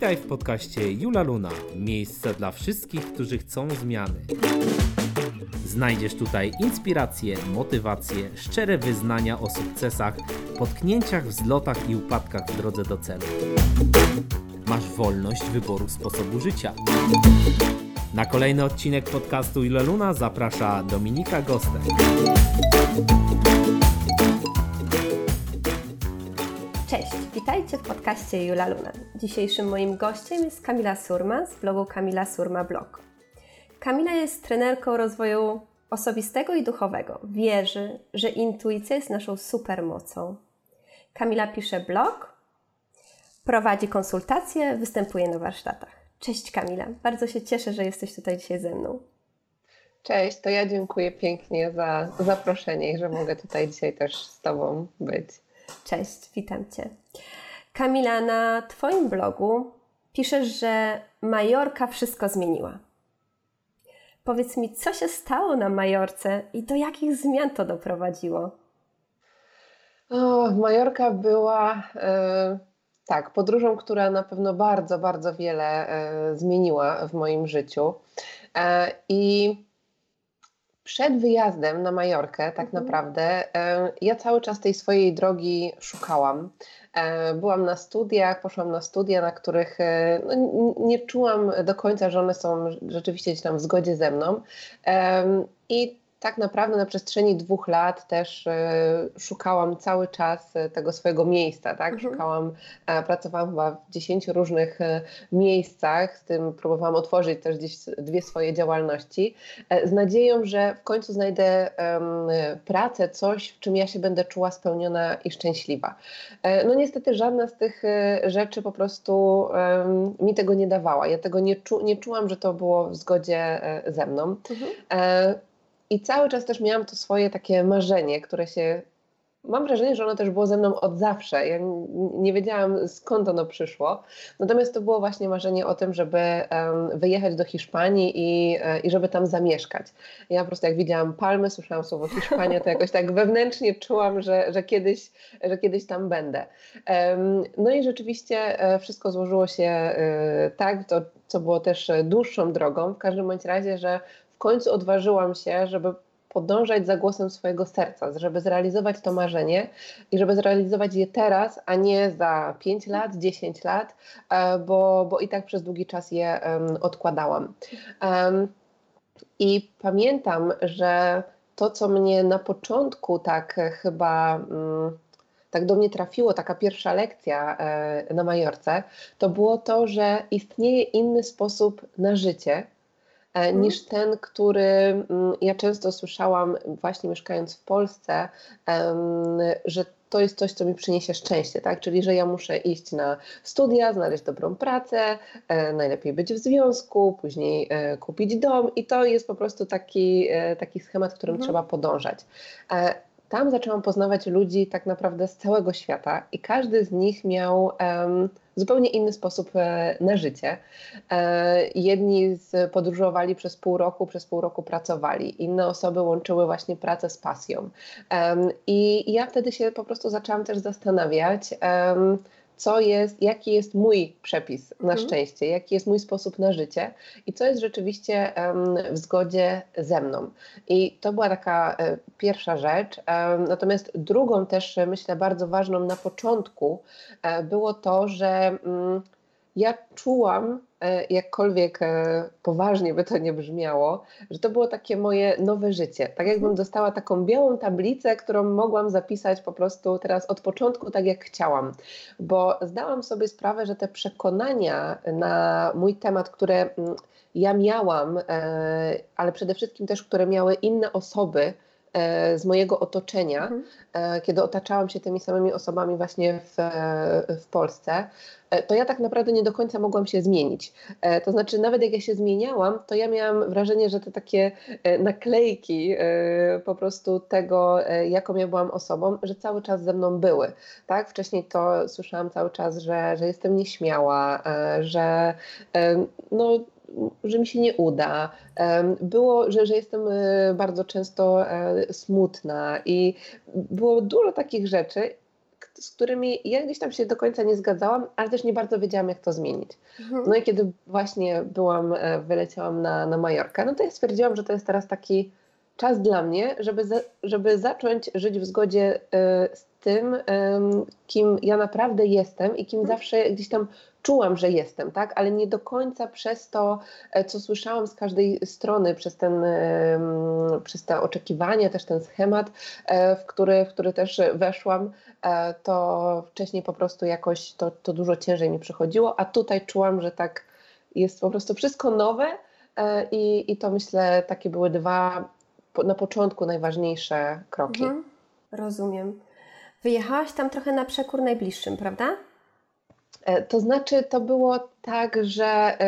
Witaj w podcaście Jula Luna. Miejsce dla wszystkich, którzy chcą zmiany. Znajdziesz tutaj inspiracje, motywacje, szczere wyznania o sukcesach, potknięciach, wzlotach i upadkach w drodze do celu. Masz wolność wyboru sposobu życia. Na kolejny odcinek podcastu Jula Luna zaprasza Dominika Gostek. Witajcie w podcaście Jula Luna. Dzisiejszym moim gościem jest Kamila Surma z blogu Kamila Surma Blog. Kamila jest trenerką rozwoju osobistego i duchowego. Wierzy, że intuicja jest naszą supermocą. Kamila pisze blog, prowadzi konsultacje, występuje na warsztatach. Cześć Kamila, bardzo się cieszę, że jesteś tutaj dzisiaj ze mną. Cześć, to ja dziękuję pięknie za zaproszenie i że mogę tutaj dzisiaj też z Tobą być. Cześć, witam Cię. Kamila, na Twoim blogu piszesz, że Majorka wszystko zmieniła. Powiedz mi, co się stało na Majorce i do jakich zmian to doprowadziło? O, Majorka była e, tak, podróżą, która na pewno bardzo, bardzo wiele e, zmieniła w moim życiu. E, I przed wyjazdem na Majorkę, tak mhm. naprawdę, e, ja cały czas tej swojej drogi szukałam. E, byłam na studiach, poszłam na studia, na których e, no, nie czułam do końca, że one są rzeczywiście gdzieś tam w zgodzie ze mną. I tak naprawdę na przestrzeni dwóch lat też e, szukałam cały czas e, tego swojego miejsca, tak? Mhm. Szukałam, e, pracowałam chyba w dziesięciu różnych miejscach, z tym próbowałam otworzyć też gdzieś dwie swoje działalności, z nadzieją, że w końcu znajdę pracę, coś, w czym ja się będę czuła spełniona i szczęśliwa. No niestety żadna z tych rzeczy po prostu mi tego nie dawała. Ja tego nie, czu, nie czułam, że to było w zgodzie ze mną. Mhm. I cały czas też miałam to swoje takie marzenie, które się. Mam wrażenie, że ono też było ze mną od zawsze. Ja nie wiedziałam skąd ono przyszło. Natomiast to było właśnie marzenie o tym, żeby wyjechać do Hiszpanii i, e, i żeby tam zamieszkać. Ja po prostu jak widziałam palmy, słyszałam słowo Hiszpania, to jakoś tak wewnętrznie czułam, że, że, kiedyś, że kiedyś tam będę. No i rzeczywiście e, wszystko złożyło się e, tak, to, co było też dłuższą drogą. W każdym bądź razie, że końcu odważyłam się, żeby podążać za głosem swojego serca, żeby zrealizować to marzenie i żeby zrealizować je teraz, a nie za 5 lat, 10 lat, e, bo, bo i tak przez długi czas je odkładałam. I pamiętam, że to, co mnie na początku tak chyba mm, tak do mnie trafiło, taka pierwsza lekcja e, na Majorce, to było to, że istnieje inny sposób na życie. Niż ten, który mm, ja często słyszałam, właśnie mieszkając w Polsce, że to jest coś, co mi przyniesie szczęście, tak? Czyli, że ja muszę iść na studia, znaleźć dobrą pracę, e, najlepiej być w związku, później e, kupić dom i to jest po prostu taki, taki schemat, którym mhm. trzeba podążać. Tam zaczęłam poznawać ludzi tak naprawdę z całego świata i każdy z nich miał um, zupełnie inny sposób e, na życie. E, jedni z, podróżowali przez pół roku, przez pół roku pracowali, inne osoby łączyły właśnie pracę z pasją. I ja wtedy się po prostu zaczęłam też zastanawiać, um, co jest, jaki jest mój przepis na mhm. szczęście, jaki jest mój sposób na życie i co jest rzeczywiście w zgodzie ze mną. I to była taka e, pierwsza rzecz. Natomiast drugą też, myślę, bardzo ważną na początku e, było to, że um, ja czułam, e, jakkolwiek e, poważnie by to nie brzmiało, że to było takie moje nowe życie. Tak jakbym dostała taką białą tablicę, którą mogłam zapisać po prostu teraz od początku tak jak chciałam. Bo zdałam sobie sprawę, że te przekonania na mój temat, które mm, ja miałam, e, ale przede wszystkim też, które miały inne osoby, z mojego otoczenia, mhm. kiedy otaczałam się tymi samymi osobami właśnie w, w Polsce, E, to ja tak naprawdę nie do końca mogłam się zmienić. E, to znaczy, nawet jak ja się zmieniałam, to ja miałam wrażenie, że te takie e, naklejki po prostu tego, jaką ja byłam osobą, że cały czas ze mną były. Tak? Wcześniej to słyszałam cały czas, że, że jestem nieśmiała, że no, że mi się nie uda. Było, że, że jestem bardzo często smutna i było dużo takich rzeczy, z którymi ja gdzieś tam się do końca nie zgadzałam, ale też nie bardzo wiedziałam, jak to zmienić. Mhm. No i kiedy właśnie byłam, e, wyleciałam na, na Majorkę, no to ja stwierdziłam, że to jest teraz taki czas dla mnie, żeby, za, żeby zacząć żyć w zgodzie y, z tym, y, kim ja naprawdę jestem i kim mhm. zawsze gdzieś tam czułam, że jestem, tak? Ale nie do końca przez to, e, co słyszałam z każdej strony, przez, ten, przez te oczekiwania, też ten schemat, e, w który, w który też weszłam, e, to wcześniej po prostu jakoś to, to dużo ciężej mi przychodziło, a tutaj czułam, że tak jest po prostu wszystko nowe i, i to myślę takie były dwa na początku najważniejsze kroki. Mhm. Rozumiem. Wyjechałaś tam trochę na przekór najbliższym, prawda? E, to znaczy, to było tak, że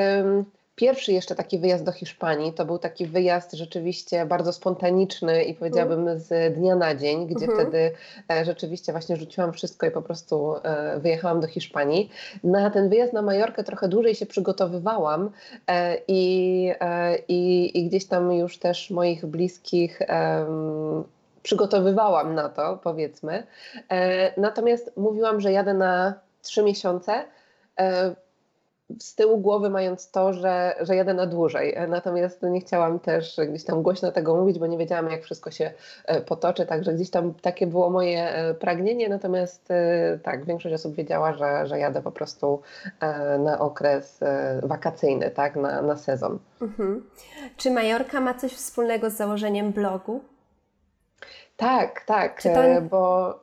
pierwszy jeszcze taki wyjazd do Hiszpanii to był taki wyjazd rzeczywiście bardzo spontaniczny i powiedziałabym z dnia na dzień, gdzie mhm. wtedy e, rzeczywiście właśnie rzuciłam wszystko i po prostu e, wyjechałam do Hiszpanii. Na ten wyjazd na Majorkę trochę dłużej się przygotowywałam i, i, i, gdzieś tam już też moich bliskich przygotowywałam na to, powiedzmy. Natomiast mówiłam, że jadę na trzy miesiące e, z tyłu głowy mając to, że, że jadę na dłużej. E, natomiast nie chciałam też gdzieś tam głośno tego mówić, bo nie wiedziałam, jak wszystko się e, potoczy, także gdzieś tam takie było moje pragnienie, natomiast tak, większość osób wiedziała, że, że jadę po prostu na okres wakacyjny, tak, na, na sezon. Mhm. Czy Majorka ma coś wspólnego z założeniem blogu? Tak, tak, to... bo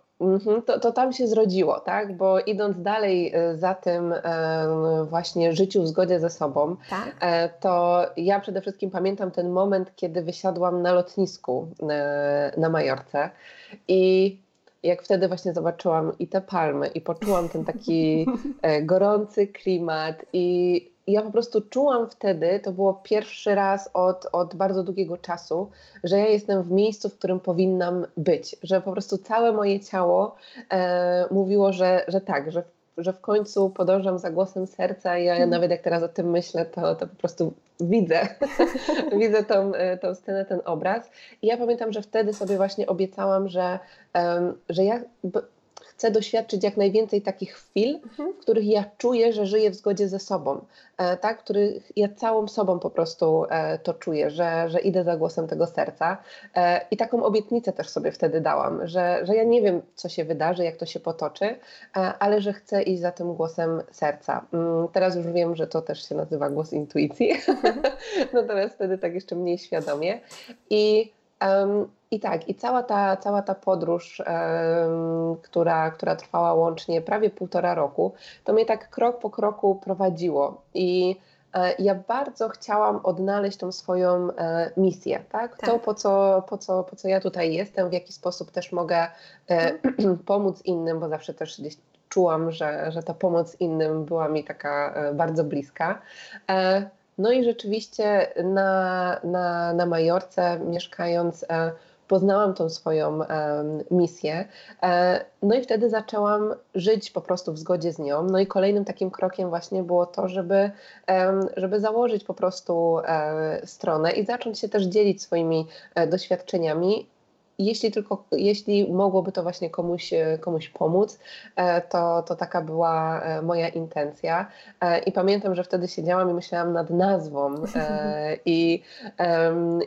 to, to tam się zrodziło, tak? Bo idąc dalej e, za tym właśnie życiu w zgodzie ze sobą, tak. E, to ja przede wszystkim pamiętam ten moment, kiedy wysiadłam na lotnisku e, na Majorce i jak wtedy właśnie zobaczyłam i te palmy i poczułam ten taki gorący klimat i ja po prostu czułam wtedy, to było pierwszy raz od, od bardzo długiego czasu, że ja jestem w miejscu, w którym powinnam być, że po prostu całe moje ciało e, mówiło, że, że tak, że, że w końcu podążam za głosem serca i ja, ja nawet jak teraz o tym myślę, to, to po prostu widzę, widzę tą, e, tą scenę, ten obraz. I ja pamiętam, że wtedy sobie właśnie obiecałam, że, um, że ja chcę doświadczyć jak najwięcej takich chwil, mhm. w których ja czuję, że żyję w zgodzie ze sobą, e, tak? w których ja całą sobą po prostu e, to czuję, że, że idę za głosem tego serca. E, I taką obietnicę też sobie wtedy dałam, że, że ja nie wiem, co się wydarzy, jak to się potoczy, ale że chcę iść za tym głosem serca. Mm, teraz już wiem, że to też się nazywa głos intuicji, mhm. natomiast wtedy tak jeszcze mniej świadomie. I I tak, i cała ta, cała ta podróż, która, która trwała łącznie prawie półtora roku, to mnie tak krok po kroku prowadziło. I e, ja bardzo chciałam odnaleźć tą swoją e, misję, tak? tak? To, po co, po, co, po co ja tutaj jestem, w jaki sposób też mogę e, pomóc innym, bo zawsze też gdzieś czułam, że, że ta pomoc innym była mi taka e, bardzo bliska. No i rzeczywiście na, na, na Majorce mieszkając e, poznałam tą swoją misję. E, no i wtedy zaczęłam żyć po prostu w zgodzie z nią. No i kolejnym takim krokiem właśnie było to, żeby, żeby założyć po prostu e, stronę i zacząć się też dzielić swoimi doświadczeniami jeśli tylko, jeśli mogłoby to właśnie komuś, e, komuś pomóc, e, to, to taka była e, moja intencja. I pamiętam, że wtedy siedziałam i myślałam nad nazwą i,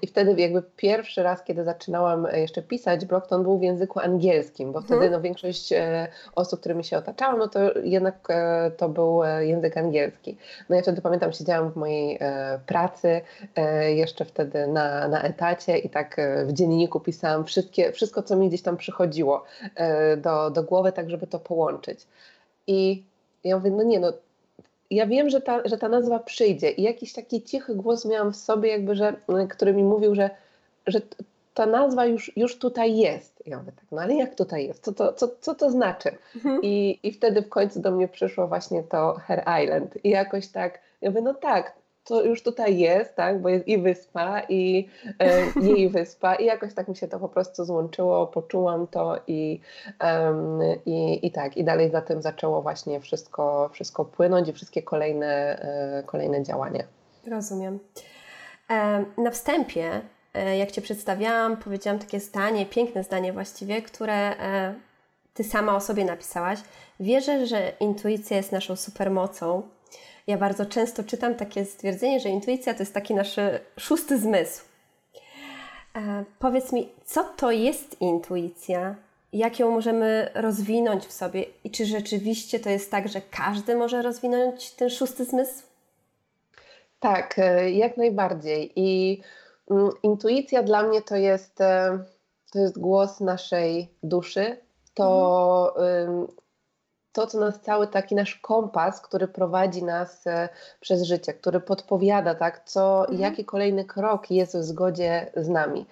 i wtedy jakby pierwszy raz, kiedy zaczynałam jeszcze pisać blog, to on był w języku angielskim, bo wtedy mhm. no, większość osób, którymi się otaczałam, no to jednak to był język angielski. No ja wtedy pamiętam, siedziałam w mojej pracy, jeszcze wtedy na, na etacie i tak w dzienniku pisałam wszystko, wszystkie, wszystko, co mi gdzieś tam przychodziło e, do, do głowy, tak żeby to połączyć. I ja mówię, no nie, no ja wiem, że ta, że ta nazwa przyjdzie i jakiś taki cichy głos miałam w sobie, jakby, że, który mi mówił, że, że ta nazwa już, już tutaj jest. Ja mówię tak, no ale jak tutaj jest? Co to, co, co to znaczy? Mhm. I, I wtedy w końcu do mnie przyszło właśnie to Her Island. I jakoś tak, ja mówię, no tak, to już tutaj jest, tak, bo jest i wyspa, i e, jej wyspa, i jakoś tak mi się to po prostu złączyło, poczułam to i, um, i, i tak, i dalej za tym zaczęło właśnie wszystko, wszystko płynąć i wszystkie kolejne, e, kolejne działania. Rozumiem. E, na wstępie, e, jak Cię przedstawiałam, powiedziałam takie zdanie, piękne zdanie właściwie, które e, ty sama o sobie napisałaś. Wierzę, że intuicja jest naszą supermocą. Ja bardzo często czytam takie stwierdzenie, że intuicja to jest taki nasz szósty zmysł. E, powiedz mi, co to jest intuicja? Jak ją możemy rozwinąć w sobie? I czy rzeczywiście to jest tak, że każdy może rozwinąć ten szósty zmysł? Tak, e, jak najbardziej. I mm, intuicja dla mnie to jest, e, to jest głos naszej duszy, to mhm. To, co nas cały taki nasz kompas, który prowadzi nas e, przez życie, który podpowiada, tak, co, mhm. jaki kolejny krok jest w zgodzie z nami.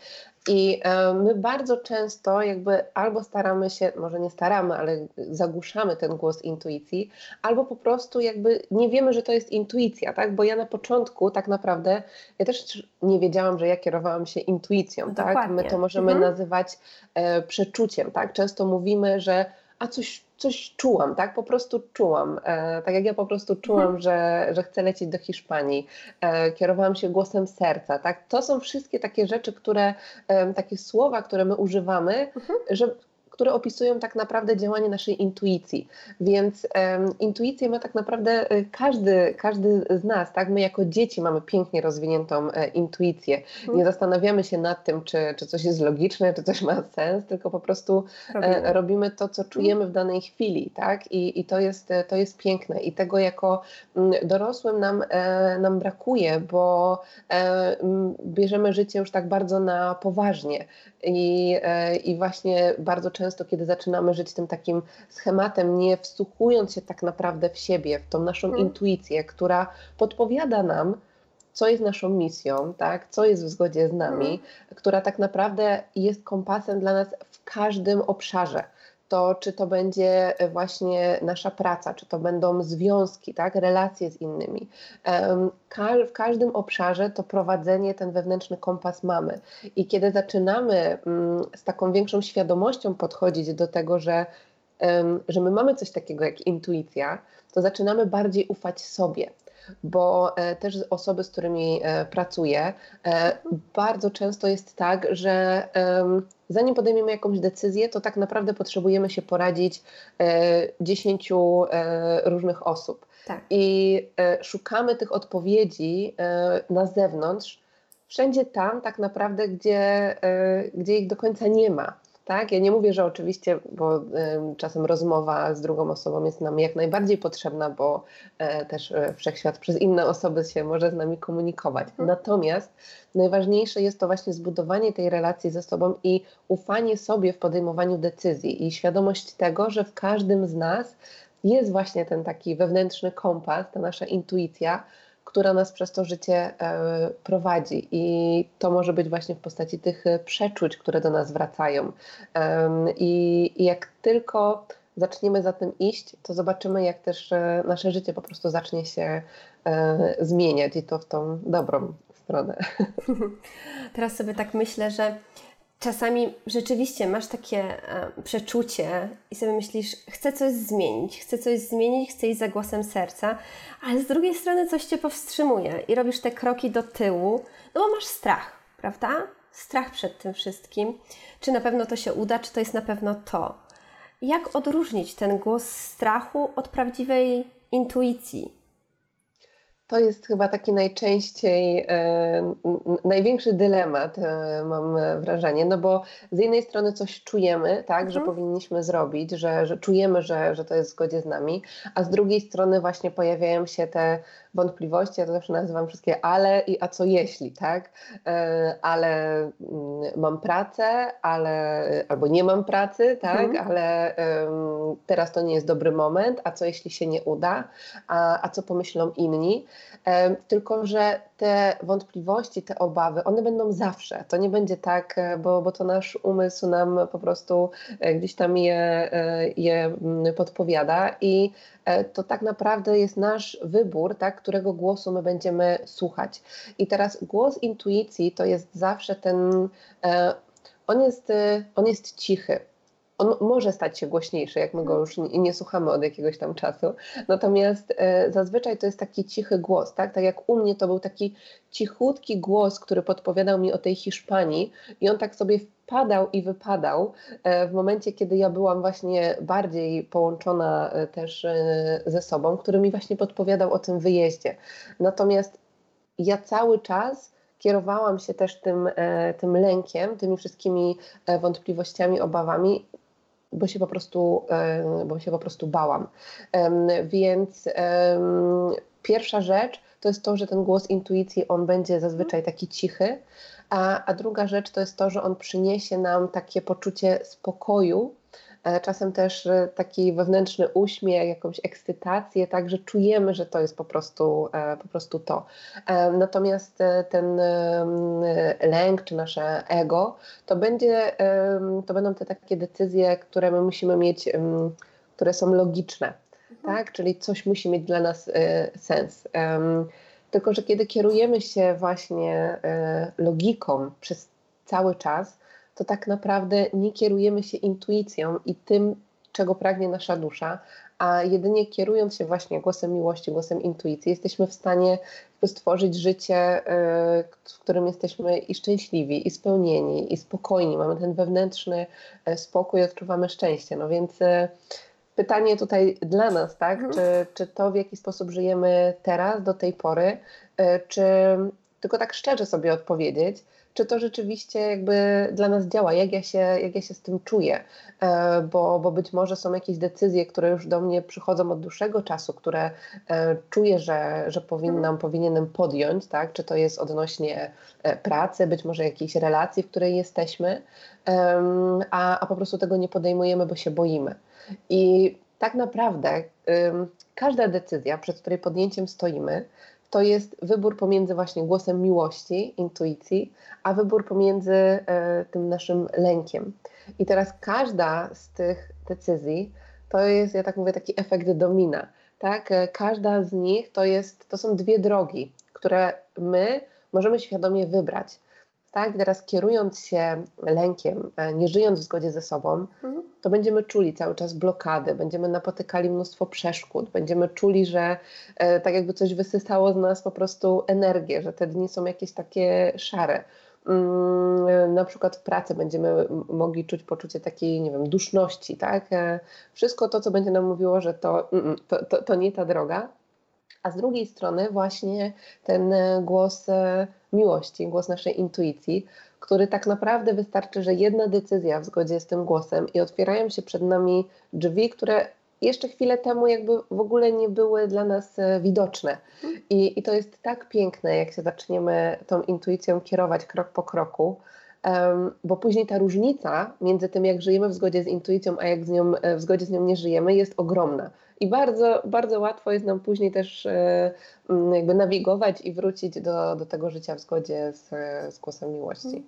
I e, my bardzo często jakby albo staramy się, może nie staramy, ale zagłuszamy ten głos intuicji, albo po prostu jakby nie wiemy, że to jest intuicja, tak? Bo ja na początku tak naprawdę, ja też nie wiedziałam, że ja kierowałam się intuicją, Dokładnie. tak? My to możemy mhm. nazywać e, przeczuciem, tak? Często mówimy, że a coś coś czułam, tak? Po prostu czułam. E, tak jak ja po prostu czułam, mhm. że, że chcę lecieć do Hiszpanii. E, kierowałam się głosem serca, tak? To są wszystkie takie rzeczy, które, e, takie słowa, które my używamy, mhm. że, które opisują tak naprawdę działanie naszej intuicji. Więc um, intuicję ma tak naprawdę e, każdy, każdy z nas, tak? My jako dzieci mamy pięknie rozwiniętą e, intuicję. Mhm. Nie zastanawiamy się nad tym, czy, czy coś jest logiczne, czy coś ma sens, tylko po prostu e, robimy, e, robimy to, co czujemy w danej chwili, tak? I, i to, jest, e, to jest piękne. I tego jako m, dorosłym nam, e, nam brakuje, bo m, bierzemy życie już tak bardzo na poważnie. I, I właśnie bardzo często często, kiedy zaczynamy żyć tym takim schematem, nie wsłuchując się tak naprawdę w siebie, w tą naszą hmm. intuicję, która podpowiada nam, co jest naszą misją, tak? co jest w zgodzie z nami, hmm. która tak naprawdę jest kompasem dla nas w każdym obszarze to czy to będzie właśnie nasza praca, czy to będą związki, tak, relacje z innymi. W każdym obszarze to prowadzenie, ten wewnętrzny kompas mamy. I kiedy zaczynamy mm, z taką większą świadomością podchodzić do tego, że, że my mamy coś takiego jak intuicja, to zaczynamy bardziej ufać sobie bo e, też osoby, z którymi e, pracuję, e, bardzo często jest tak, że zanim podejmiemy jakąś decyzję, to tak naprawdę potrzebujemy się poradzić dziesięciu różnych osób. Tak. I szukamy tych odpowiedzi na zewnątrz, wszędzie tam tak naprawdę, gdzie, gdzie ich do końca nie ma tak? Ja nie mówię, że oczywiście, bo y, czasem rozmowa z drugą osobą jest nam jak najbardziej potrzebna, bo y, też y, wszechświat przez inne osoby się może z nami komunikować. Mhm. Natomiast najważniejsze jest to właśnie zbudowanie tej relacji ze sobą i ufanie sobie w podejmowaniu decyzji i świadomość tego, że w każdym z nas jest właśnie ten taki wewnętrzny kompas, ta nasza intuicja, która nas przez to życie e, prowadzi. I to może być właśnie w postaci tych e, przeczuć, które do nas wracają. I, i jak tylko zaczniemy za tym iść, to zobaczymy, jak też e, nasze życie po prostu zacznie się zmieniać i to w tą dobrą stronę. Teraz sobie tak myślę, że czasami rzeczywiście masz takie e, przeczucie i sobie myślisz, chcę coś zmienić, chcę coś zmienić, chcę iść za głosem serca, ale z drugiej strony coś cię powstrzymuje i robisz te kroki do tyłu, no bo masz strach, prawda? Strach przed tym wszystkim. Czy na pewno to się uda, czy to jest na pewno to. Jak odróżnić ten głos strachu od prawdziwej intuicji? To jest chyba taki najczęściej, e, największy dylemat, e, mam wrażenie, no bo z jednej strony coś czujemy, tak, mhm. że powinniśmy zrobić, że, że czujemy, że, że to jest w zgodzie z nami, a z drugiej strony właśnie pojawiają się te wątpliwości, ja to zawsze nazywam wszystkie ale i a co jeśli, tak, e, ale mm, mam pracę, ale, albo nie mam pracy, tak, mhm. ale um, teraz to nie jest dobry moment, a co jeśli się nie uda, a, a co pomyślą inni, tylko, że te wątpliwości, te obawy, one będą zawsze. To nie będzie tak, e, bo, bo to nasz umysł nam po prostu e, gdzieś tam je, e, je mm, podpowiada i to tak naprawdę jest nasz wybór, tak, którego głosu my będziemy słuchać. I teraz głos intuicji to jest zawsze ten, on jest, on jest cichy on może stać się głośniejszy, jak my go już nie, nie słuchamy od jakiegoś tam czasu. Natomiast e, zazwyczaj to jest taki cichy głos, tak? Tak jak u mnie to był taki cichutki głos, który podpowiadał mi o tej Hiszpanii i on tak sobie wpadał i wypadał e, w momencie, kiedy ja byłam właśnie bardziej połączona e, też e, ze sobą, który mi właśnie podpowiadał o tym wyjeździe. Natomiast ja cały czas kierowałam się też tym, e, tym lękiem, tymi wszystkimi e, wątpliwościami, obawami, bo się po prostu, bo się po prostu bałam. Więc pierwsza rzecz to jest to, że ten głos intuicji, on będzie zazwyczaj taki cichy, a, a druga rzecz to jest to, że on przyniesie nam takie poczucie spokoju, czasem też e, taki wewnętrzny uśmiech, jakąś ekscytację, tak, że czujemy, że to jest po prostu, e, po prostu to. Natomiast ten lęk czy nasze ego, to, będzie, to będą te takie decyzje, które my musimy mieć, które są logiczne, mhm. tak, czyli coś musi mieć dla nas sens. Tylko, że kiedy kierujemy się właśnie logiką przez cały czas, to tak naprawdę nie kierujemy się intuicją i tym, czego pragnie nasza dusza, a jedynie kierując się właśnie głosem miłości, głosem intuicji, jesteśmy w stanie stworzyć życie, y, w którym jesteśmy i szczęśliwi, i spełnieni, i spokojni. Mamy ten wewnętrzny e, spokój, odczuwamy szczęście. No więc e, pytanie tutaj dla nas, tak? Mhm. Czy, czy to w jaki sposób żyjemy teraz, do tej pory, e, czy tylko tak szczerze sobie odpowiedzieć, czy to rzeczywiście jakby dla nas działa, jak ja się, jak ja się z tym czuję, e, bo, bo być może są jakieś decyzje, które już do mnie przychodzą od dłuższego czasu, które e, czuję, że, że powinnam, mhm. powinienem podjąć, tak? czy to jest odnośnie e, pracy, być może jakiejś relacji, w której jesteśmy, a, a po prostu tego nie podejmujemy, bo się boimy. I tak naprawdę każda decyzja, przed której podjęciem stoimy, to jest wybór pomiędzy właśnie głosem miłości, intuicji, a wybór pomiędzy e, tym naszym lękiem. I teraz każda z tych decyzji to jest, ja tak mówię, taki efekt domina. Tak? E, każda z nich to, jest, to są dwie drogi, które my możemy świadomie wybrać tak? Teraz kierując się lękiem, e, nie żyjąc w zgodzie ze sobą, mhm. to będziemy czuli cały czas blokady, będziemy napotykali mnóstwo przeszkód, będziemy czuli, że e, tak jakby coś wysysało z nas po prostu energię, że te dni są jakieś takie szare. Mm, na przykład w pracy będziemy mogli czuć poczucie takiej, nie wiem, duszności, tak? E, wszystko to, co będzie nam mówiło, że to, mm, mm, to, to, to nie ta droga, a z drugiej strony właśnie ten głos miłości, głos naszej intuicji, który tak naprawdę wystarczy, że jedna decyzja w zgodzie z tym głosem i otwierają się przed nami drzwi, które jeszcze chwilę temu jakby w ogóle nie były dla nas e, widoczne. I, I, to jest tak piękne, jak się zaczniemy tą intuicją kierować krok po kroku, bo później ta różnica między tym, jak żyjemy w zgodzie z intuicją, a jak z nią, e, w zgodzie z nią nie żyjemy, jest ogromna. I bardzo, bardzo łatwo jest nam później też e, jakby nawigować i wrócić do, do tego życia w zgodzie z, z głosem miłości. Mhm.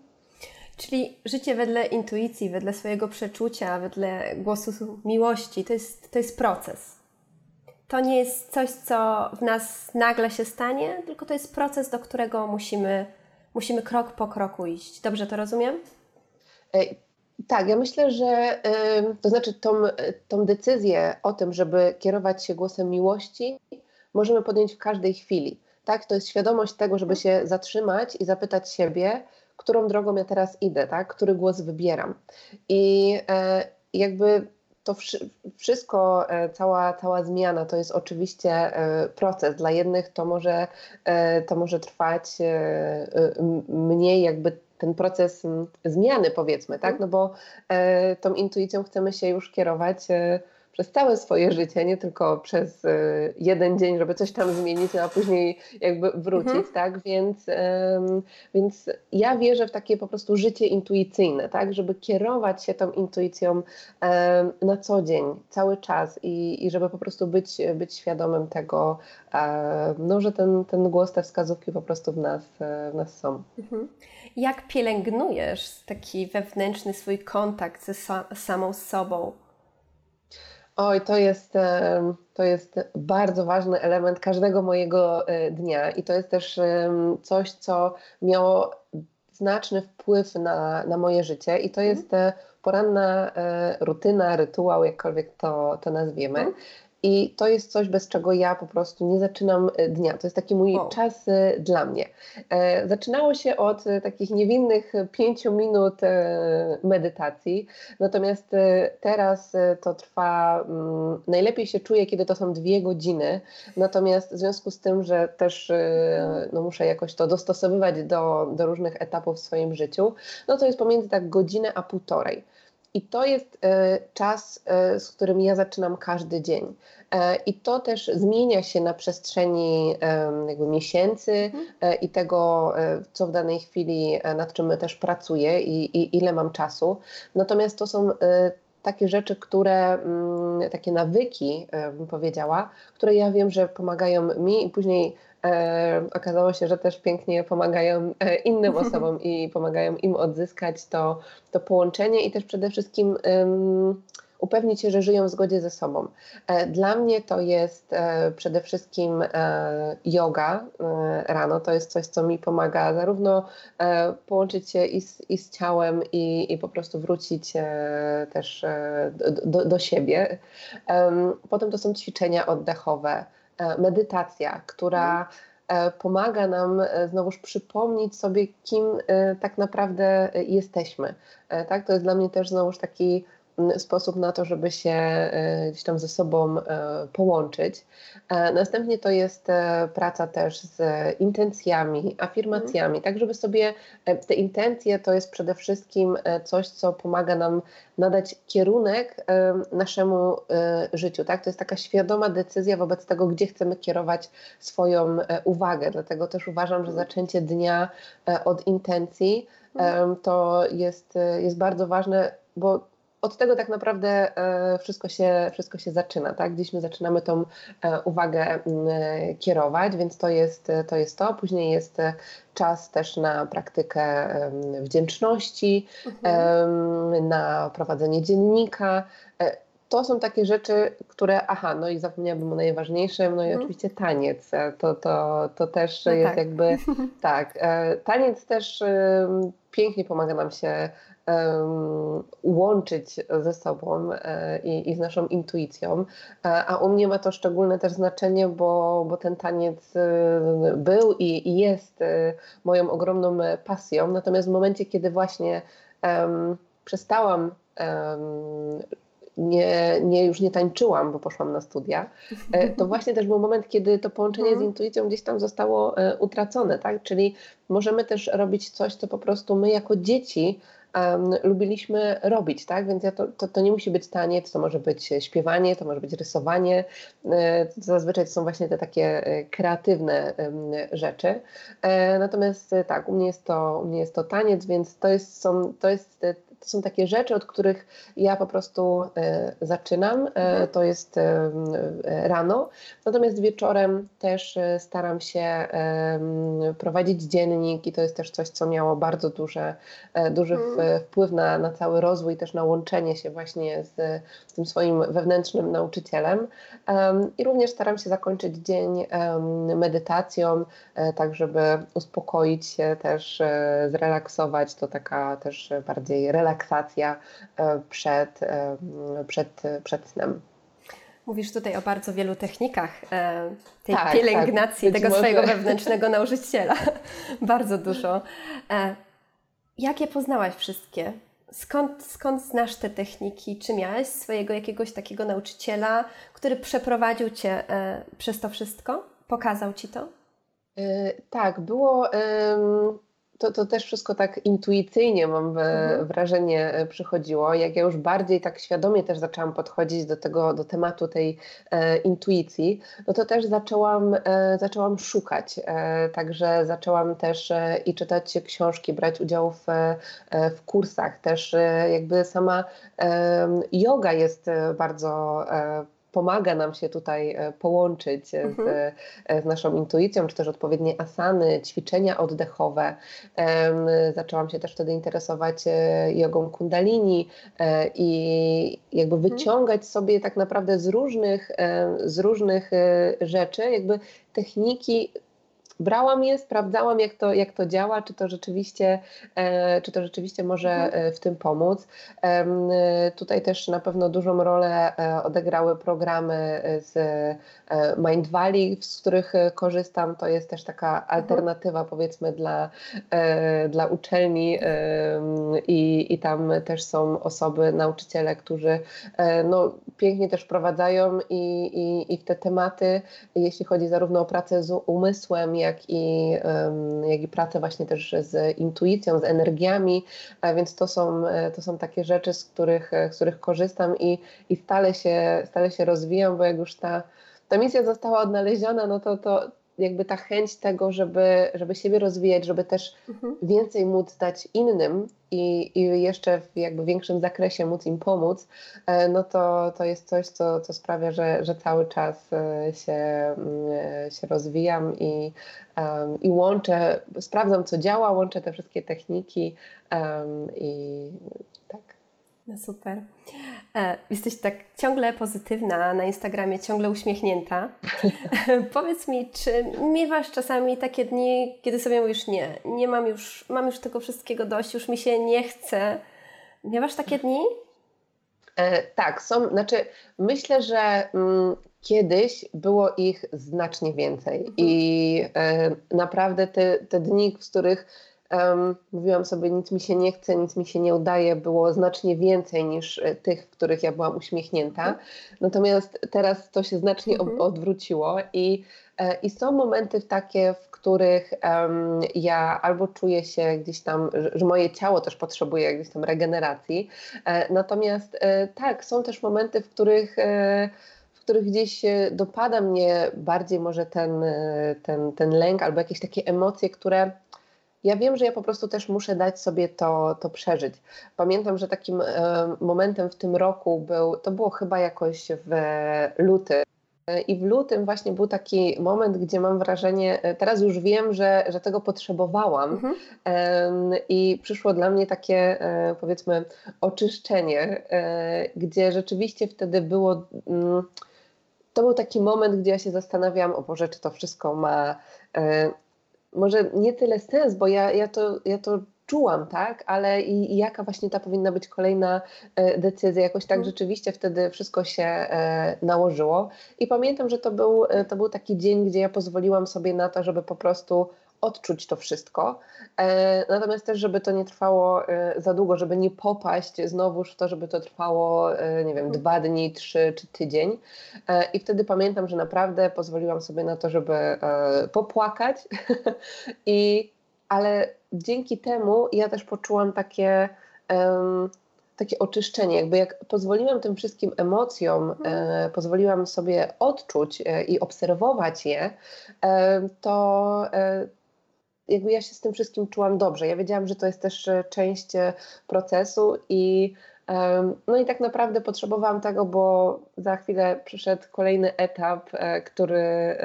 Czyli życie wedle intuicji, wedle swojego przeczucia, wedle głosu miłości to jest, to jest proces. To nie jest coś, co w nas nagle się stanie, tylko to jest proces, do którego musimy, musimy krok po kroku iść. Dobrze to rozumiem? E, tak, ja myślę, że to znaczy tą, tą decyzję o tym, żeby kierować się głosem miłości, możemy podjąć w każdej chwili. Tak, to jest świadomość tego, żeby się zatrzymać i zapytać siebie, którą drogą ja teraz idę, tak, który głos wybieram. I e, jakby to wszystko, e, cała, cała zmiana to jest oczywiście e, proces. Dla jednych to może, to może trwać mniej jakby ten proces zmiany, powiedzmy, tak? Mhm. No bo e, tą intuicją chcemy się już kierować e, przez całe swoje życie, nie tylko przez e, jeden dzień, żeby coś tam zmienić, no a później jakby wrócić, mhm. tak? Więc, więc ja wierzę w takie po prostu życie intuicyjne, tak? Żeby kierować się tą intuicją na co dzień, cały czas i, i żeby po prostu być, być świadomym tego, no, że ten, ten głos, te wskazówki po prostu w nas, w nas są. Mhm. Jak pielęgnujesz taki wewnętrzny swój kontakt ze samą sobą? Oj, to jest, to jest bardzo ważny element każdego mojego e, dnia i to jest też coś, co miało znaczny wpływ na, na moje życie i to mhm. jest poranna rutyna, rytuał, jakkolwiek to, to nazwiemy. I to jest coś, bez czego ja po prostu nie zaczynam e, dnia. To jest taki mój wow. czas e, dla mnie. E, zaczynało się od takich niewinnych pięciu minut medytacji, natomiast teraz to trwa, mm, najlepiej się czuję, kiedy to są dwie godziny, natomiast w związku z tym, że też no, muszę jakoś to dostosowywać do, do różnych etapów w swoim życiu, no to jest pomiędzy tak godzinę a półtorej. I to jest e, czas, e, z którym ja zaczynam każdy dzień. E, I to też zmienia się na przestrzeni jakby miesięcy mhm. i tego, co w danej chwili, nad czym też pracuję i, i ile mam czasu. Natomiast to są takie rzeczy, które, mm, takie nawyki, bym powiedziała, które ja wiem, że pomagają mi i później okazało się, że też pięknie pomagają e, innym osobom i pomagają im odzyskać to, to połączenie i też przede wszystkim upewnić się, że żyją w zgodzie ze sobą. E, dla mnie to jest e, przede wszystkim e, yoga rano. To jest coś, co mi pomaga zarówno połączyć się i z, i z ciałem, i, i po prostu wrócić też do, do siebie. Potem to są ćwiczenia oddechowe, medytacja, która pomaga nam znowuż przypomnieć sobie, kim tak naprawdę jesteśmy. Tak? To jest dla mnie też znowuż taki sposób na to, żeby się e, gdzieś tam ze sobą e, połączyć. E, następnie to jest praca też z intencjami, afirmacjami, tak żeby sobie te intencje to jest przede wszystkim coś, co pomaga nam nadać kierunek naszemu życiu. Tak? To jest taka świadoma decyzja wobec tego, gdzie chcemy kierować swoją uwagę. Dlatego też uważam, że zaczęcie dnia od intencji to jest, jest bardzo ważne, bo od tego tak naprawdę e, wszystko się, wszystko się zaczyna, tak? Gdzieś my zaczynamy tą e, uwagę e, kierować, więc to jest, to jest to. Później jest czas też na praktykę wdzięczności, mhm. na prowadzenie dziennika. To są takie rzeczy, które, aha, no i zapomniałabym o najważniejszym, no i mhm. oczywiście taniec. To, to, to też no jest tak. jakby, tak, taniec też pięknie pomaga nam się łączyć ze sobą e, i, i, z naszą intuicją. E, a u mnie ma to szczególne też znaczenie, bo, bo ten taniec e, był i, i jest moją ogromną pasją. Natomiast w momencie, kiedy właśnie um, przestałam um, nie, nie, już nie tańczyłam, bo poszłam na studia, to właśnie też był moment, kiedy to połączenie z mhm. intuicją gdzieś tam zostało utracone, tak? Czyli możemy też robić coś, co po prostu my jako dzieci um, lubiliśmy robić, tak? Więc ja to, to, to, nie musi być taniec, to może być śpiewanie, to może być rysowanie. E, zazwyczaj to są właśnie te takie e, kreatywne rzeczy. E, natomiast tak, u mnie jest to, u mnie jest to taniec, więc to jest, są, to jest to są takie rzeczy, od których ja po prostu e, zaczynam. E, mhm. To jest e, rano. Natomiast wieczorem też staram się prowadzić dziennik i to jest też coś, co miało bardzo duże, duży mhm. wpływ na, na cały rozwój, też na łączenie się właśnie z, z tym swoim wewnętrznym nauczycielem. I również staram się zakończyć dzień medytacją, tak żeby uspokoić się, też zrelaksować. To taka też bardziej relaksacja relaksacja e, przed, e, przed, przed snem. Mówisz tutaj o bardzo wielu technikach e, tej tak, pielęgnacji tak. tego może... swojego wewnętrznego nauczyciela. bardzo dużo. Jakie poznałaś wszystkie? Skąd, skąd znasz te techniki? Czy miałeś swojego jakiegoś takiego nauczyciela, który przeprowadził Cię przez to wszystko? Pokazał Ci to? tak, było to, to też wszystko tak intuicyjnie, mam mhm. wrażenie, e, przychodziło. Jak ja już bardziej tak świadomie też zaczęłam podchodzić do tego, do tematu tej e, intuicji, no to też zaczęłam, e, zaczęłam szukać. E, także zaczęłam też e, i czytać książki, brać udział w, e, w kursach. Też jakby sama yoga jest bardzo pomaga nam się tutaj e, połączyć z, mhm. e, z, naszą intuicją, czy też odpowiednie asany, ćwiczenia oddechowe. Zaczęłam się też wtedy interesować e, jogą kundalini i jakby mhm. wyciągać sobie tak naprawdę z różnych, z różnych rzeczy jakby techniki brałam je, sprawdzałam jak to, jak to działa, czy to rzeczywiście, czy to rzeczywiście może mhm. w tym pomóc. Tutaj też na pewno dużą rolę odegrały programy z Mind Valley, z których korzystam. To jest też taka mhm. alternatywa powiedzmy dla, dla uczelni i, i tam też są osoby, nauczyciele, którzy no, pięknie też prowadzają i, i, i w te tematy, jeśli chodzi zarówno o pracę z umysłem, jak i, jak i pracę właśnie też z intuicją, z energiami, a więc to są, to są takie rzeczy, z których, z których korzystam i, i stale, się, stale się rozwijam, bo jak już ta, ta misja została odnaleziona, no to, to, jakby ta chęć tego, żeby, żeby siebie rozwijać, żeby też mhm. więcej móc dać innym i, i jeszcze w jakby większym zakresie móc im pomóc, e, no to, to jest coś, co, co sprawia, że, że cały czas e, się, mm, się rozwijam i, um, i łączę, sprawdzam co działa, łączę te wszystkie techniki um, i tak. No super. E, jesteś tak ciągle pozytywna na Instagramie, ciągle uśmiechnięta. Powiedz mi, czy miewasz czasami takie dni, kiedy sobie mówisz nie, nie mam już, mam już tego wszystkiego dość, już mi się nie chce. Miewasz takie dni? E, tak, są, znaczy myślę, że mm, kiedyś było ich znacznie więcej mhm. i e, naprawdę te, te dni, w których Um, mówiłam sobie, nic mi się nie chce, nic mi się nie udaje, było znacznie więcej niż e, tych, w których ja byłam uśmiechnięta. Natomiast teraz to się znacznie mhm. odwróciło i, e, i są momenty takie, w których um, ja albo czuję się gdzieś tam, że, moje ciało też potrzebuje gdzieś tam regeneracji. E, natomiast e, tak, są też momenty, w których e, w których gdzieś dopada mnie bardziej może ten, e, ten, ten lęk albo jakieś takie emocje, które ja wiem, że ja po prostu też muszę dać sobie to, to przeżyć. Pamiętam, że takim e, momentem w tym roku był, to było chyba jakoś w luty. I w lutym właśnie był taki moment, gdzie mam wrażenie, e, teraz już wiem, że, że tego potrzebowałam mhm. i przyszło dla mnie takie e, powiedzmy oczyszczenie, gdzie rzeczywiście wtedy było, mm, to był taki moment, gdzie ja się zastanawiam, o Boże, czy to wszystko ma może nie tyle sens, bo ja, ja, to, ja to czułam, tak, ale i, i, jaka właśnie ta powinna być kolejna e, decyzja. Jakoś tak mhm. rzeczywiście wtedy wszystko się e, nałożyło. I pamiętam, że to był, e, to był taki dzień, gdzie ja pozwoliłam sobie na to, żeby po prostu odczuć to wszystko. E, natomiast też, żeby to nie trwało e, za długo, żeby nie popaść znowuż w to, żeby to trwało, e, nie wiem, dwa dni, trzy czy tydzień. I wtedy pamiętam, że naprawdę pozwoliłam sobie na to, żeby popłakać. I, ale dzięki temu ja też poczułam takie. takie oczyszczenie, jakby jak pozwoliłam tym wszystkim emocjom, mhm. pozwoliłam sobie odczuć i obserwować je, to, jakby ja się z tym wszystkim czułam dobrze. Ja wiedziałam, że to jest też e, część e, procesu i no i tak naprawdę potrzebowałam tego, bo za chwilę przyszedł kolejny etap, e, który,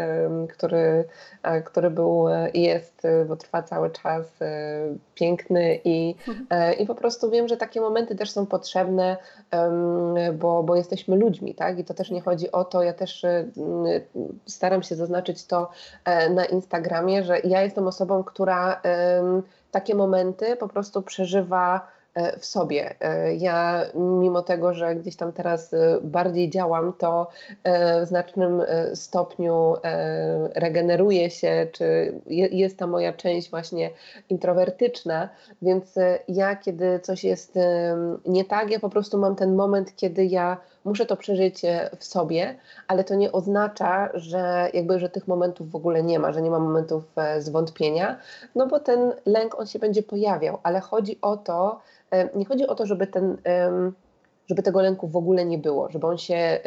który, e, który był i jest, e, bo trwa cały czas, piękny i, i po prostu wiem, że takie momenty też są potrzebne, bo, bo jesteśmy ludźmi, tak? I to też nie chodzi o to, ja też staram się zaznaczyć to na Instagramie, że ja jestem osobą, która takie momenty po prostu przeżywa E, w sobie. E, ja, mimo tego, że gdzieś tam teraz e, bardziej działam, to w znacznym stopniu regeneruję się, czy jest ta moja część właśnie introwertyczna, więc ja, kiedy coś jest nie tak, ja po prostu mam ten moment, kiedy ja muszę to przeżyć w sobie, ale to nie oznacza, że jakby, że tych momentów w ogóle nie ma, że nie ma momentów zwątpienia, no bo ten lęk on się będzie pojawiał, ale chodzi o to, nie chodzi o to, żeby ten żeby tego lęku w ogóle nie było, żeby on się e,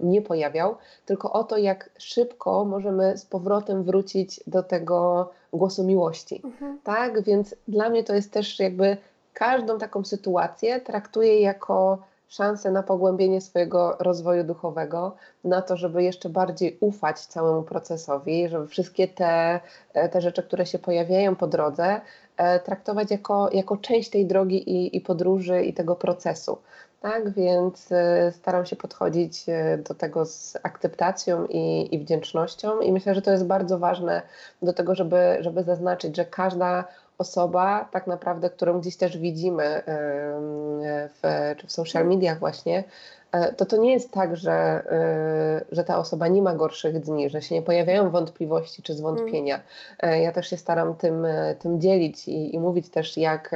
nie pojawiał, tylko o to, jak szybko możemy z powrotem wrócić do tego głosu miłości. Mhm. Tak, więc dla mnie to jest też jakby każdą taką sytuację traktuję jako szansę na pogłębienie swojego rozwoju duchowego, na to, żeby jeszcze bardziej ufać całemu procesowi, żeby wszystkie te, e, te rzeczy, które się pojawiają po drodze, e, traktować jako, jako część tej drogi i, i podróży i tego procesu. tak? Więc staram się podchodzić do tego z akceptacją i, i wdzięcznością i myślę, że to jest bardzo ważne do tego, żeby, żeby zaznaczyć, że każda osoba tak naprawdę, którą gdzieś też widzimy w, czy w social mediach właśnie, e, to to nie jest tak, że, e, że ta osoba nie ma gorszych dni, że się nie pojawiają wątpliwości czy zwątpienia. Mm. Ja też się staram tym, tym dzielić i, i mówić też, jak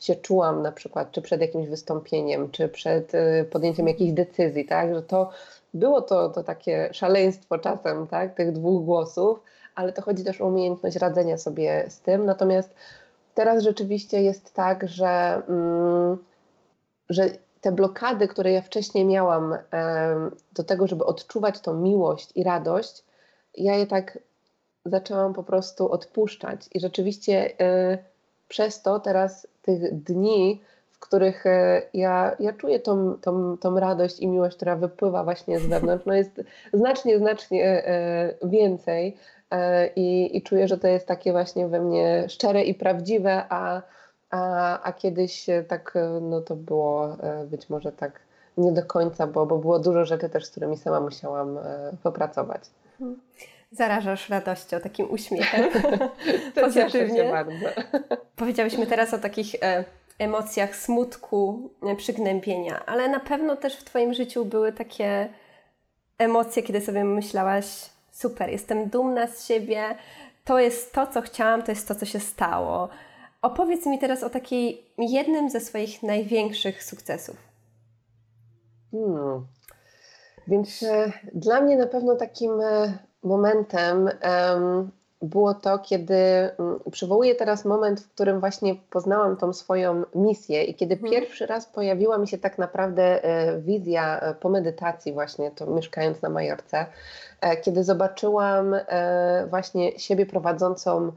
się czułam na przykład, czy przed jakimś wystąpieniem, czy przed podjęciem jakichś decyzji, tak, że to było to, to takie szaleństwo czasem, tak, tych dwóch głosów, ale to chodzi też o umiejętność radzenia sobie z tym. Natomiast teraz rzeczywiście jest tak, że, mm, że te blokady, które ja wcześniej miałam do tego, żeby odczuwać tą miłość i radość, ja je tak zaczęłam po prostu odpuszczać. I rzeczywiście e, przez to teraz tych dni, w których e, ja, ja czuję tą, tą, tą radość i miłość, która wypływa właśnie z wewnątrz, no jest znacznie, znacznie e, więcej. E, i, i czuję, że to jest takie właśnie we mnie szczere i prawdziwe, a, a, a kiedyś tak, no to było e, być może tak nie do końca, bo, bo było dużo rzeczy też, z którymi sama musiałam e, popracować. Mhm. Zarażasz radością, takim uśmiechem. Pozytywnie. bardzo. Powiedziałyśmy teraz o takich emocjach smutku, przygnębienia, ale na pewno też w Twoim życiu były takie emocje, kiedy sobie myślałaś, super, jestem dumna z siebie, to jest to, co chciałam, to jest to, co się stało. Opowiedz mi teraz o takiej jednym ze swoich największych sukcesów. Hmm. Więc e, dla mnie na pewno takim e, momentem było to, kiedy mm, przywołuję teraz moment, w którym właśnie poznałam tą swoją misję i kiedy hmm. pierwszy raz pojawiła mi się tak naprawdę e, wizja e, po medytacji właśnie, to mieszkając na Majorce, e, kiedy zobaczyłam właśnie siebie prowadzącą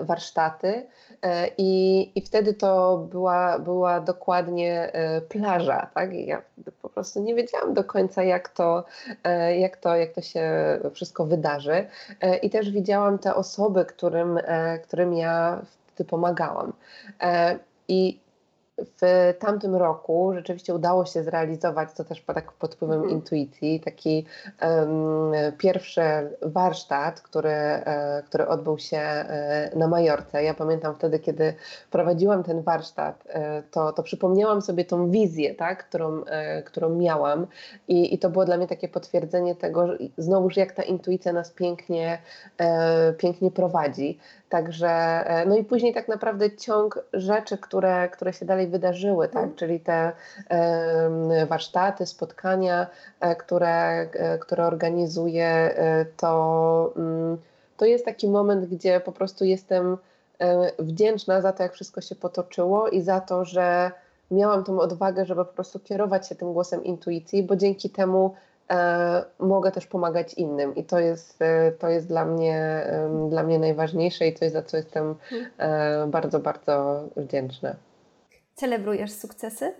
warsztaty e, i, i wtedy to była, była dokładnie e, plaża, tak? I ja po prostu nie wiedziałam do końca, jak to, jak to, jak to się wszystko wydarzy. I też widziałam te osoby, którym, którym ja wtedy pomagałam. I w tamtym roku rzeczywiście udało się zrealizować, to też tak pod wpływem mm. intuicji, taki um, pierwszy warsztat, który, e, który odbył się e, na Majorce. Ja pamiętam wtedy, kiedy prowadziłam ten warsztat, e, to, to przypomniałam sobie tą wizję, tak, którą, którą miałam I, i to było dla mnie takie potwierdzenie tego, że znowuż jak ta intuicja nas pięknie, pięknie prowadzi. Także, no i później tak naprawdę ciąg rzeczy, które, które się dalej wydarzyły, tak? Mm. czyli te warsztaty, spotkania, e, które, e, które organizuję, to, mm, to jest taki moment, gdzie po prostu jestem wdzięczna za to, jak wszystko się potoczyło i za to, że miałam tą odwagę, żeby po prostu kierować się tym głosem intuicji, bo dzięki temu E, mogę też pomagać innym i to jest, e, to jest dla, mnie, dla mnie najważniejsze i coś, za co jestem e, bardzo, bardzo wdzięczna. Celebrujesz sukcesy?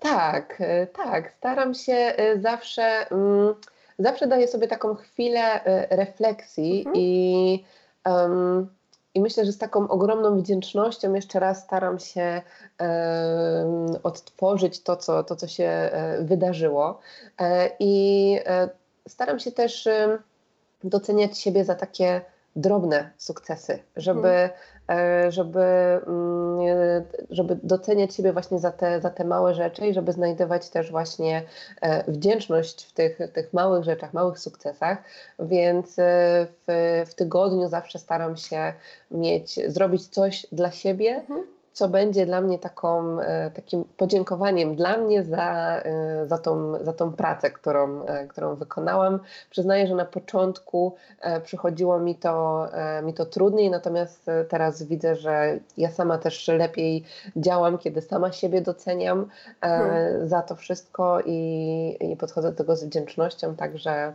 tak, tak. Staram się zawsze, mm, zawsze daję sobie taką chwilę refleksji mhm. i um, i myślę, że z taką ogromną wdzięcznością jeszcze raz staram się odtworzyć to co, to, co się e, wydarzyło. E, I e, staram się też doceniać siebie za takie drobne sukcesy, żeby, hmm. żeby, mm, żeby doceniać siebie właśnie za te, za te małe rzeczy i żeby znajdować też właśnie e, wdzięczność w tych, tych małych rzeczach, małych sukcesach. Więc e, w, w tygodniu zawsze staram się mieć, zrobić coś dla siebie. Hmm co będzie dla mnie taką, e, takim podziękowaniem dla mnie za, e, za, tą, za tą pracę, którą, e, którą wykonałam. Przyznaję, że na początku przychodziło mi to, mi to trudniej, natomiast teraz widzę, że ja sama też lepiej działam, kiedy sama siebie doceniam hmm. za to wszystko i, i podchodzę do tego z wdzięcznością, także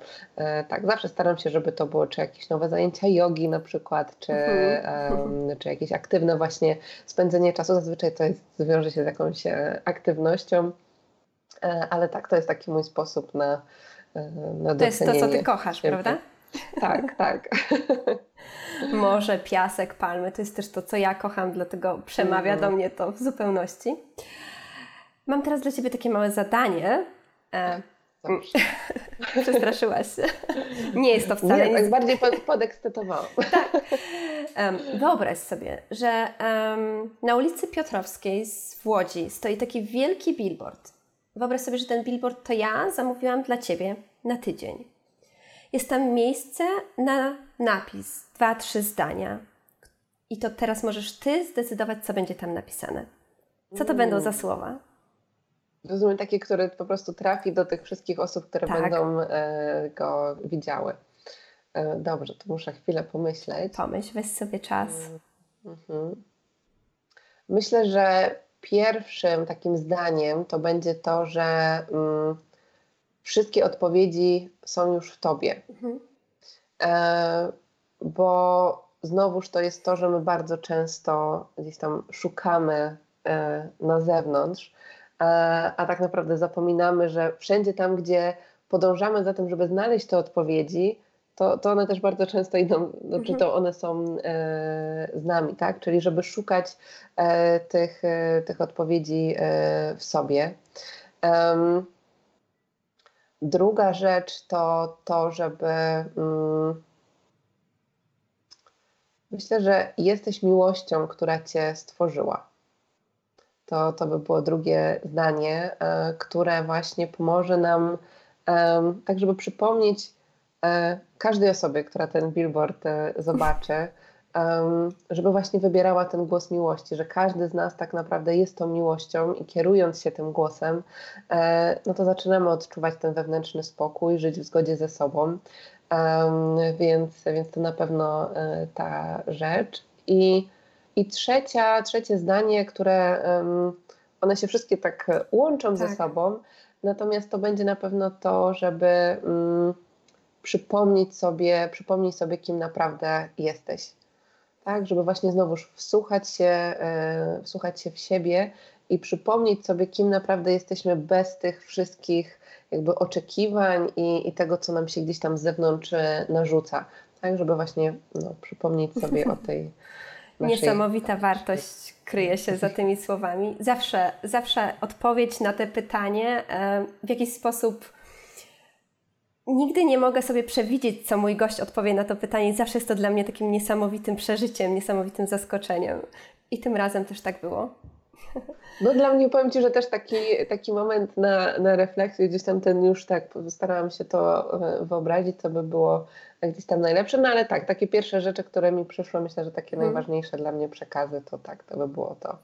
tak, zawsze staram się, żeby to było czy jakieś nowe zajęcia jogi na przykład, czy, hmm. czy jakieś aktywne właśnie spędzenie czasu. Zazwyczaj to jest, wiąże się z jakąś e, aktywnością, e, ale tak, to jest taki mój sposób na, e, na To jest to, co Ty kochasz, prawda? Tak, tak. Morze, piasek, palmy, to jest też to, co ja kocham, dlatego przemawia do mnie to w zupełności. Mam teraz dla Ciebie takie małe zadanie. E, Przestraszyłaś się. Nie jest to wcale Nie, tak bardziej pod, podekscytowałam. tak. Um, wyobraź sobie, że um, na ulicy Piotrowskiej w Łodzi stoi taki wielki billboard. Wyobraź sobie, że ten billboard to ja zamówiłam dla Ciebie na tydzień. Jest tam miejsce na napis, dwa, trzy zdania. I to teraz możesz Ty zdecydować, co będzie tam napisane. Co to będą za słowa? Rozumiem takie, które po prostu trafi do tych wszystkich osób, które tak. będą e, go widziały. E, dobrze, to muszę chwilę pomyśleć. Pomyśl, weź sobie czas. Mhm. Myślę, że pierwszym takim zdaniem to będzie to, że mm, wszystkie odpowiedzi są już w tobie. Mhm. E, bo znowuż to jest to, że my bardzo często gdzieś tam szukamy e, na zewnątrz, a, tak naprawdę zapominamy, że wszędzie tam, gdzie podążamy za tym, żeby znaleźć te odpowiedzi, to, to one też bardzo często idą, znaczy mhm. to one są e, z nami, tak? Czyli żeby szukać e, tych, e, tych odpowiedzi e, w sobie. druga rzecz to to, żeby mm, myślę, że jesteś miłością, która cię stworzyła. To, to by było drugie zdanie, e, które właśnie pomoże nam tak, żeby przypomnieć e, każdej osobie, która ten billboard e, zobaczy, żeby właśnie wybierała ten głos miłości, że każdy z nas tak naprawdę jest tą miłością i kierując się tym głosem, no to zaczynamy odczuwać ten wewnętrzny spokój, żyć w zgodzie ze sobą. Więc, więc to na pewno ta rzecz. I i trzecia, trzecie zdanie, które one się wszystkie tak łączą tak. ze sobą, natomiast to będzie na pewno to, żeby um, przypomnieć sobie, przypomnieć sobie, kim naprawdę jesteś. Tak, żeby właśnie znowu wsłuchać się, e, wsłuchać się w siebie i przypomnieć sobie, kim naprawdę jesteśmy bez tych wszystkich jakby oczekiwań i, i tego, co nam się gdzieś tam z zewnątrz e, narzuca. Tak, żeby właśnie no, przypomnieć sobie o tej naszej... Niesamowita wartość kryje się za tymi słowami. Zawsze, zawsze odpowiedź na te pytanie e, w jakiś sposób nigdy nie mogę sobie przewidzieć, co mój gość odpowie na to pytanie. Zawsze jest to dla mnie takim niesamowitym przeżyciem, niesamowitym zaskoczeniem. I tym razem też tak było. No dla mnie powiem Ci, że też taki, taki moment na, na refleksję, gdzieś tam ten już tak starałam się to e, wyobrazić, co by było gdzieś tam najlepsze, no ale tak, takie pierwsze rzeczy, które mi przyszły, myślę, że takie hmm. najważniejsze dla mnie przekazy, to tak, to by było to.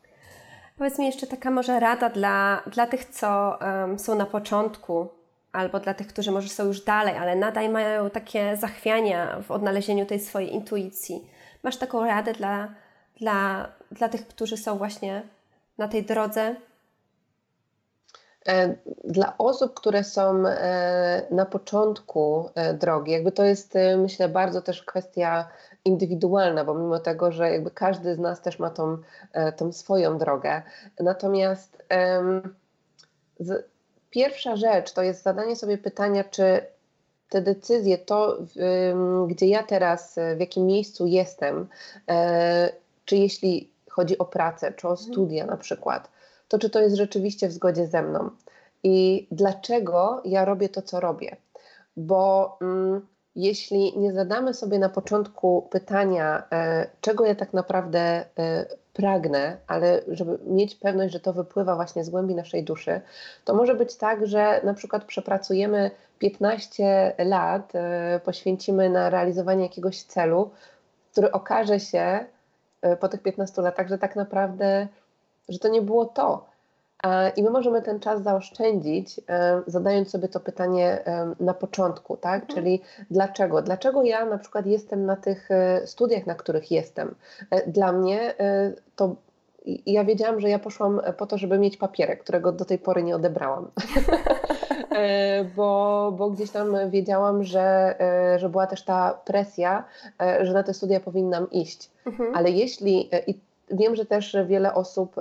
Powiedz mi jeszcze taka może rada dla, dla tych, co um, są na początku, albo dla tych, którzy może są już dalej, ale nadal mają takie zachwiania w odnalezieniu tej swojej intuicji. Masz taką radę dla, dla, dla tych, którzy są właśnie na tej drodze? E, dla osób, które są e, na początku e, drogi, jakby to jest myślę bardzo też kwestia indywidualna, bo mimo tego, że jakby każdy z nas też ma tą, tą swoją drogę. Natomiast z, pierwsza rzecz to jest zadanie sobie pytania, czy te decyzje, to gdzie ja teraz, w jakim miejscu jestem, czy jeśli chodzi o pracę czy o mhm. studia na przykład, to czy to jest rzeczywiście w zgodzie ze mną i dlaczego ja robię to, co robię. Bo mm, jeśli nie zadamy sobie na początku pytania, e, czego ja tak naprawdę e, pragnę, ale żeby mieć pewność, że to wypływa właśnie z głębi naszej duszy, to może być tak, że na przykład przepracujemy 15 lat, e, poświęcimy na realizowanie jakiegoś celu, który okaże się, po tych 15 latach, że tak naprawdę, że to nie było to. I my możemy ten czas zaoszczędzić, e, zadając sobie to pytanie e, na początku, tak? Mhm. Czyli dlaczego? Dlaczego ja na przykład jestem na tych studiach, na których jestem? Dla mnie to ja wiedziałam, że ja poszłam po to, żeby mieć papierek, którego do tej pory nie odebrałam. bo, bo gdzieś tam wiedziałam, że, że była też ta presja, że na te studia powinnam iść. Mhm. Ale jeśli, i wiem, że też wiele osób,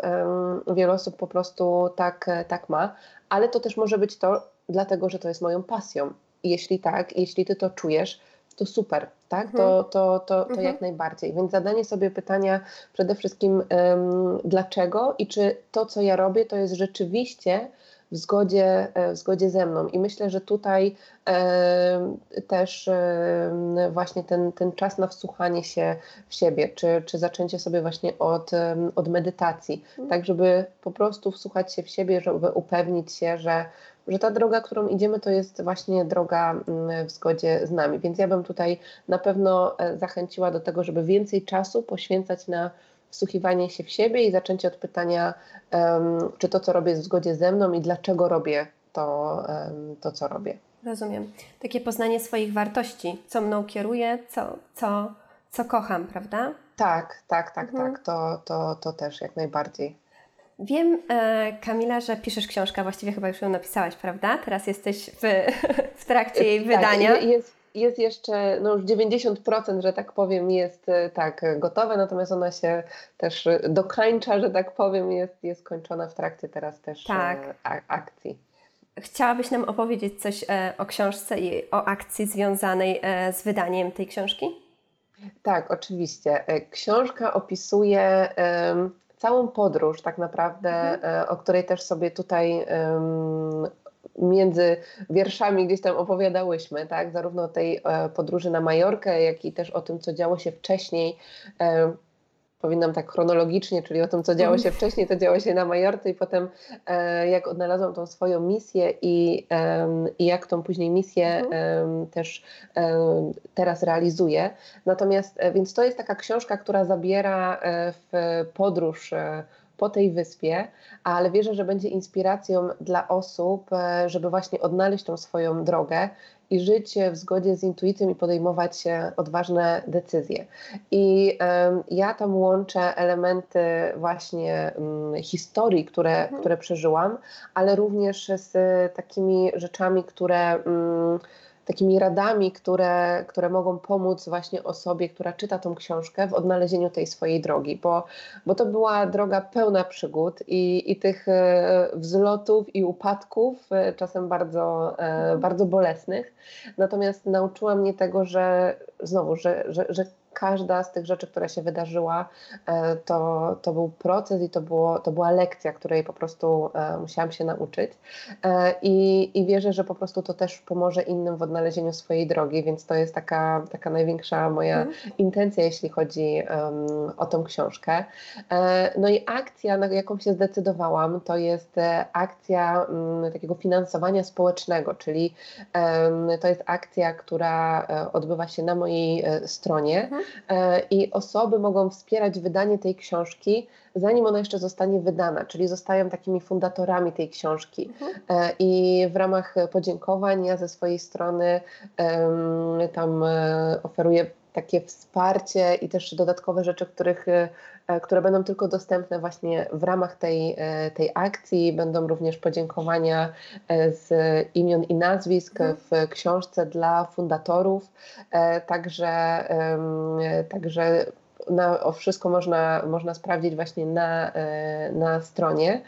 wiele osób po prostu tak, tak ma, ale to też może być to, dlatego że to jest moją pasją. Jeśli tak, jeśli ty to czujesz, to super, tak? Mhm. To, to, to, to mhm. jak najbardziej. Więc zadanie sobie pytania przede wszystkim um, dlaczego i czy to, co ja robię, to jest rzeczywiście w zgodzie, e, w zgodzie ze mną. I myślę, że tutaj e, też e, właśnie ten, ten czas na wsłuchanie się w siebie, czy, czy zaczęcie sobie właśnie od, od medytacji, mhm. tak żeby po prostu wsłuchać się w siebie, żeby upewnić się, że że ta droga, którą idziemy, to jest właśnie droga mm, w zgodzie z nami. Więc ja bym tutaj na pewno zachęciła do tego, żeby więcej czasu poświęcać na wsłuchiwanie się w siebie i zaczęcie od pytania, czy to, co robię, jest w zgodzie ze mną i dlaczego robię to, to co robię. Rozumiem. Takie poznanie swoich wartości, co mną kieruje, co, co, co kocham, prawda? Tak, tak, tak, mhm. tak. To, to, to też jak najbardziej. Wiem, e, Kamila, że piszesz książkę, właściwie chyba już ją napisałaś, prawda? Teraz jesteś w, w trakcie jej tak, wydania. Jest, jest jeszcze, no już 90%, że tak powiem, jest e, tak gotowe, natomiast ona się też dokańcza, że tak powiem, jest, jest kończona w trakcie teraz też tak. akcji. Chciałabyś nam opowiedzieć coś o książce i o akcji związanej z wydaniem tej książki? Tak, oczywiście. Książka opisuje całą podróż tak naprawdę, mhm. E, o której też sobie tutaj między wierszami gdzieś tam opowiadałyśmy, tak? Zarówno o tej e, podróży na Majorkę, jak i też o tym, co działo się wcześniej e, powinnam tak chronologicznie, czyli o tym, co działo się wcześniej, to działo się na Majorce i potem e, jak odnalazłam tą swoją misję i, i jak tą później misję mhm. też teraz realizuję. Natomiast, więc to jest taka książka, która zabiera w podróż po tej wyspie, ale wierzę, że będzie inspiracją dla osób, żeby właśnie odnaleźć tą swoją drogę i żyć w zgodzie z intuicją i podejmować odważne decyzje. I um, ja tam łączę elementy właśnie um, historii, które, mhm. które przeżyłam, ale również z takimi rzeczami, które. Um, takimi radami, które, które mogą pomóc właśnie osobie, która czyta tą książkę w odnalezieniu tej swojej drogi, bo, bo to była droga pełna przygód i, i tych e, wzlotów i upadków, e, czasem bardzo, e, mhm. bardzo bolesnych. Natomiast nauczyła mnie tego, że znowu, że, że, że każda z tych rzeczy, która się wydarzyła, e, to, to był proces i to, było, to była lekcja, której po prostu e, musiałam się nauczyć. E, I, I wierzę, że po prostu to też pomoże innym w odnalezieniu swojej drogi, więc to jest taka, taka największa moja mm. intencja, jeśli chodzi um, o tą książkę. No i akcja, na jaką się zdecydowałam, to jest akcja um, takiego finansowania społecznego, czyli um, to jest akcja, która odbywa się na mojej stronie. Mhm. I osoby mogą wspierać wydanie tej książki, zanim ona jeszcze zostanie wydana, czyli zostają takimi fundatorami tej książki. Mhm. E, I w ramach podziękowań ja ze swojej strony tam e, oferuję takie wsparcie i też dodatkowe rzeczy, których, które będą tylko dostępne właśnie w ramach tej, tej akcji. Będą również podziękowania z imion i nazwisk mhm. w książce dla fundatorów. Także, także na, o wszystko można, można sprawdzić właśnie na, e, na stronie.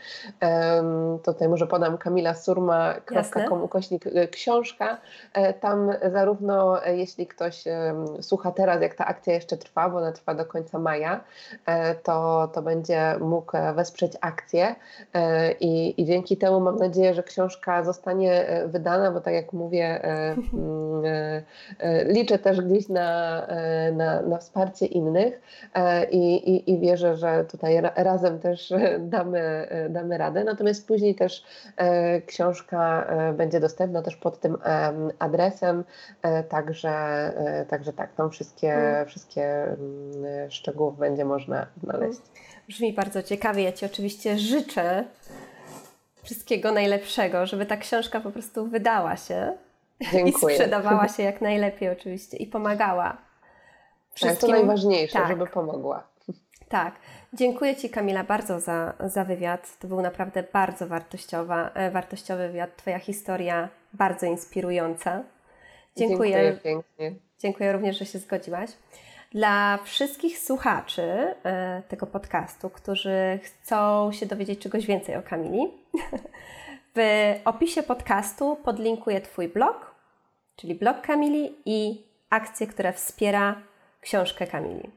To tutaj może podam kamilasurma.com ukośnik e, książka. E, tam zarówno jeśli ktoś słucha teraz, jak ta akcja jeszcze trwa, bo ona trwa do końca maja, to, to będzie mógł wesprzeć akcję i, i dzięki temu mam nadzieję, że książka zostanie wydana, bo tak jak mówię, liczę też gdzieś na, na, na wsparcie innych. E, i, i, i wierzę, że tutaj razem też damy, damy radę. Natomiast później też e, książka e, będzie dostępna też pod tym adresem, także, także tak, tam wszystkie, hmm. wszystkie mm, szczegóły będzie można znaleźć. Brzmi bardzo ciekawie. Ja Ci oczywiście życzę wszystkiego najlepszego, żeby ta książka po prostu wydała się Dziękuję. i sprzedawała się jak najlepiej oczywiście i pomagała Wszystkim... Tak, to najważniejsze, tak. żeby pomogła. Tak. Dziękuję Ci Kamila bardzo za, za wywiad. To był naprawdę bardzo wartościowa, e, wartościowy wywiad. Twoja historia bardzo inspirująca. Dziękuję. Dziękuję pięknie. Dziękuję również, że się zgodziłaś. Dla wszystkich słuchaczy e, tego podcastu, którzy chcą się dowiedzieć czegoś więcej o Kamili, w opisie podcastu podlinkuję Twój blog, czyli blog Kamili i akcję, która wspiera książkę Kamili.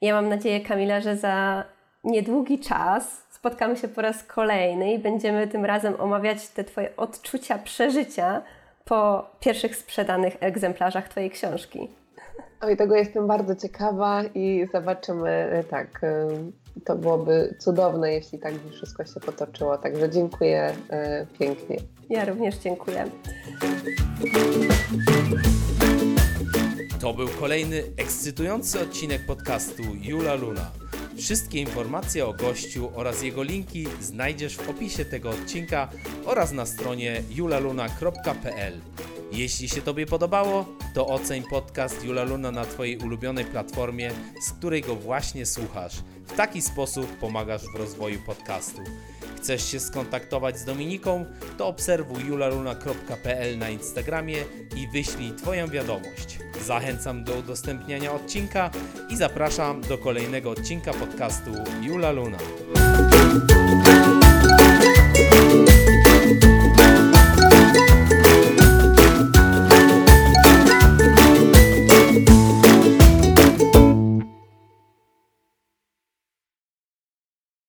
Ja mam nadzieję, Kamila, że za niedługi czas spotkamy się po raz kolejny i będziemy tym razem omawiać te Twoje odczucia, przeżycia po pierwszych sprzedanych egzemplarzach Twojej książki. Oj, tego jestem bardzo ciekawa i zobaczymy, tak, to byłoby cudowne, jeśli tak by wszystko się potoczyło. Także dziękuję e, pięknie. Ja również dziękuję. To był kolejny ekscytujący odcinek podcastu Jula Luna. Wszystkie informacje o gościu oraz jego linki znajdziesz w opisie tego odcinka oraz na stronie julaluna.pl. Jeśli się Tobie podobało, to oceń podcast Jula Luna na Twojej ulubionej platformie, z której go właśnie słuchasz. W taki sposób pomagasz w rozwoju podcastu. Chcesz się skontaktować z Dominiką, to obserwuj julaluna.pl na Instagramie i wyślij Twoją wiadomość. Zachęcam do udostępniania odcinka i zapraszam do kolejnego odcinka podcastu Jula Luna.